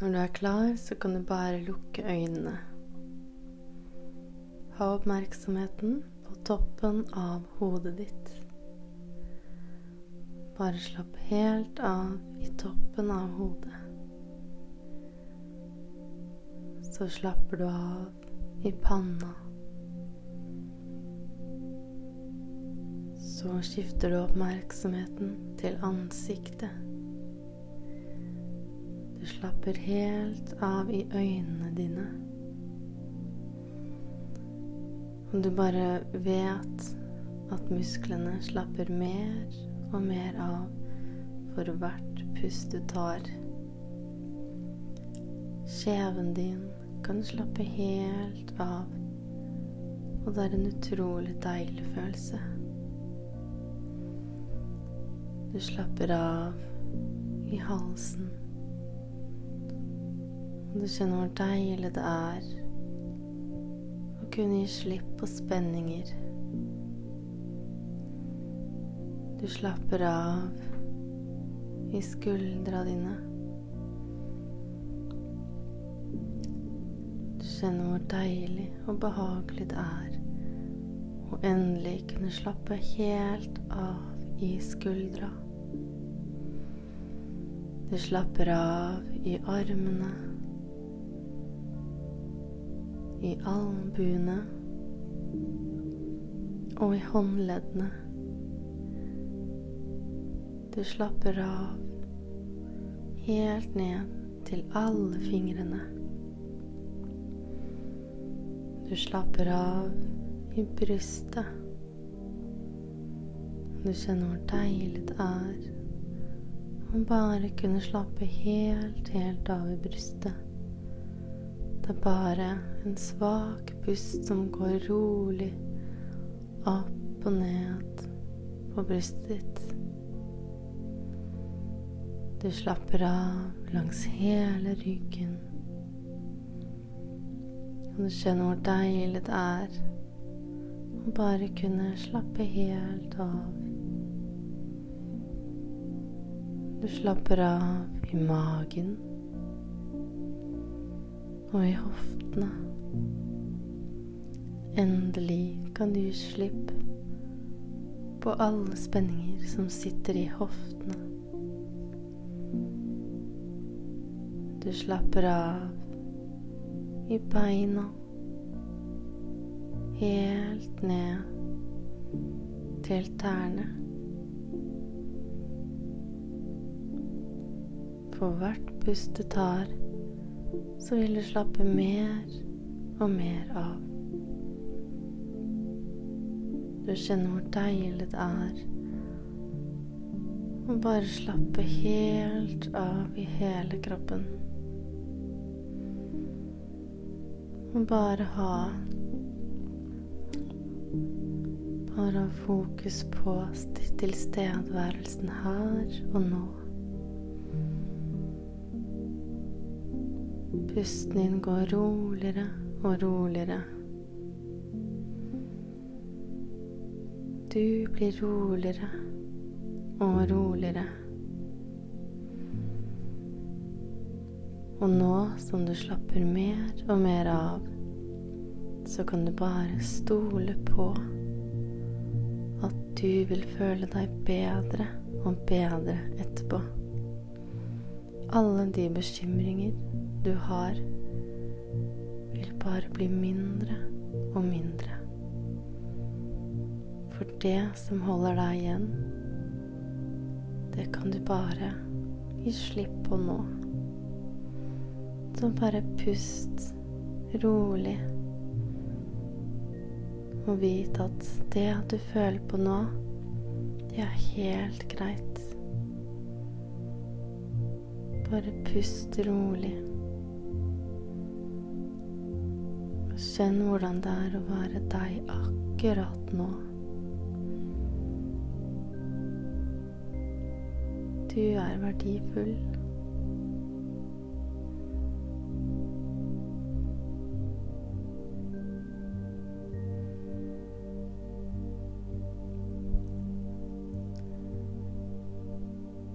Når du er klar, så kan du bare lukke øynene. Ha oppmerksomheten på toppen av hodet ditt. Bare slapp helt av i toppen av hodet. Så slapper du av i panna. Så skifter du oppmerksomheten til ansiktet. Slapper helt av i øynene dine. Og du bare vet at musklene slapper mer og mer av for hvert pust du tar. Kjeven din kan slappe helt av, og det er en utrolig deilig følelse. Du slapper av i halsen. Du kjenner hvor deilig det er å kunne gi slipp på spenninger. Du slapper av i skuldra dine. Du kjenner hvor deilig og behagelig det er å endelig kunne slappe helt av i skuldra. Du slapper av i armene i albuene og i håndleddene. Du slapper av helt ned til alle fingrene. Du slapper av i brystet. Du kjenner hvor deilig det er å bare kunne slappe helt, helt av i brystet. Det er bare en svak pust som går rolig opp og ned på brystet ditt. Du slapper av langs hele ryggen. Og du kjenner hvor deilig det er å bare kunne slappe helt av. Du slapper av i magen og i hoftene. Endelig kan du gi slipp på alle spenninger som sitter i hoftene. Du slapper av i beina, helt ned til tærne. For hvert pust du tar, så vil du slappe mer og mer av. Du kjenner hvor deilig det er å bare slappe helt av i hele kroppen. Og bare ha Bare ha fokus på tilstedeværelsen her og nå. Pusten din går roligere og roligere. Du blir roligere og roligere. Og nå som du slapper mer og mer av, så kan du bare stole på at du vil føle deg bedre og bedre etterpå. Alle de bekymringer du har, vil bare bli mindre og mindre. For det som holder deg igjen, det kan du bare gi slipp på nå. Så bare pust rolig. Og vit at det du føler på nå, det er helt greit. Bare pust rolig. Kjenn hvordan det er å være deg akkurat nå. Du er verdifull.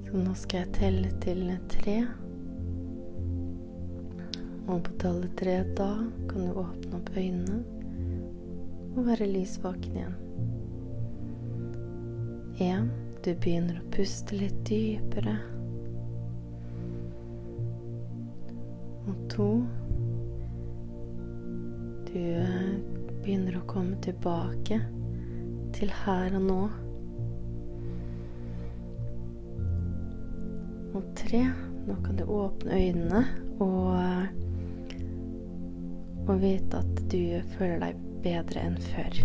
Så nå skal jeg telle til tre. Og på tallet tre da kan du åpne opp øynene og være lysvåken igjen. Én, du begynner å puste litt dypere. Og to, du eh, begynner å komme tilbake til her og nå. Og tre, nå kan du åpne øynene og, og vite at du føler deg bedre enn før.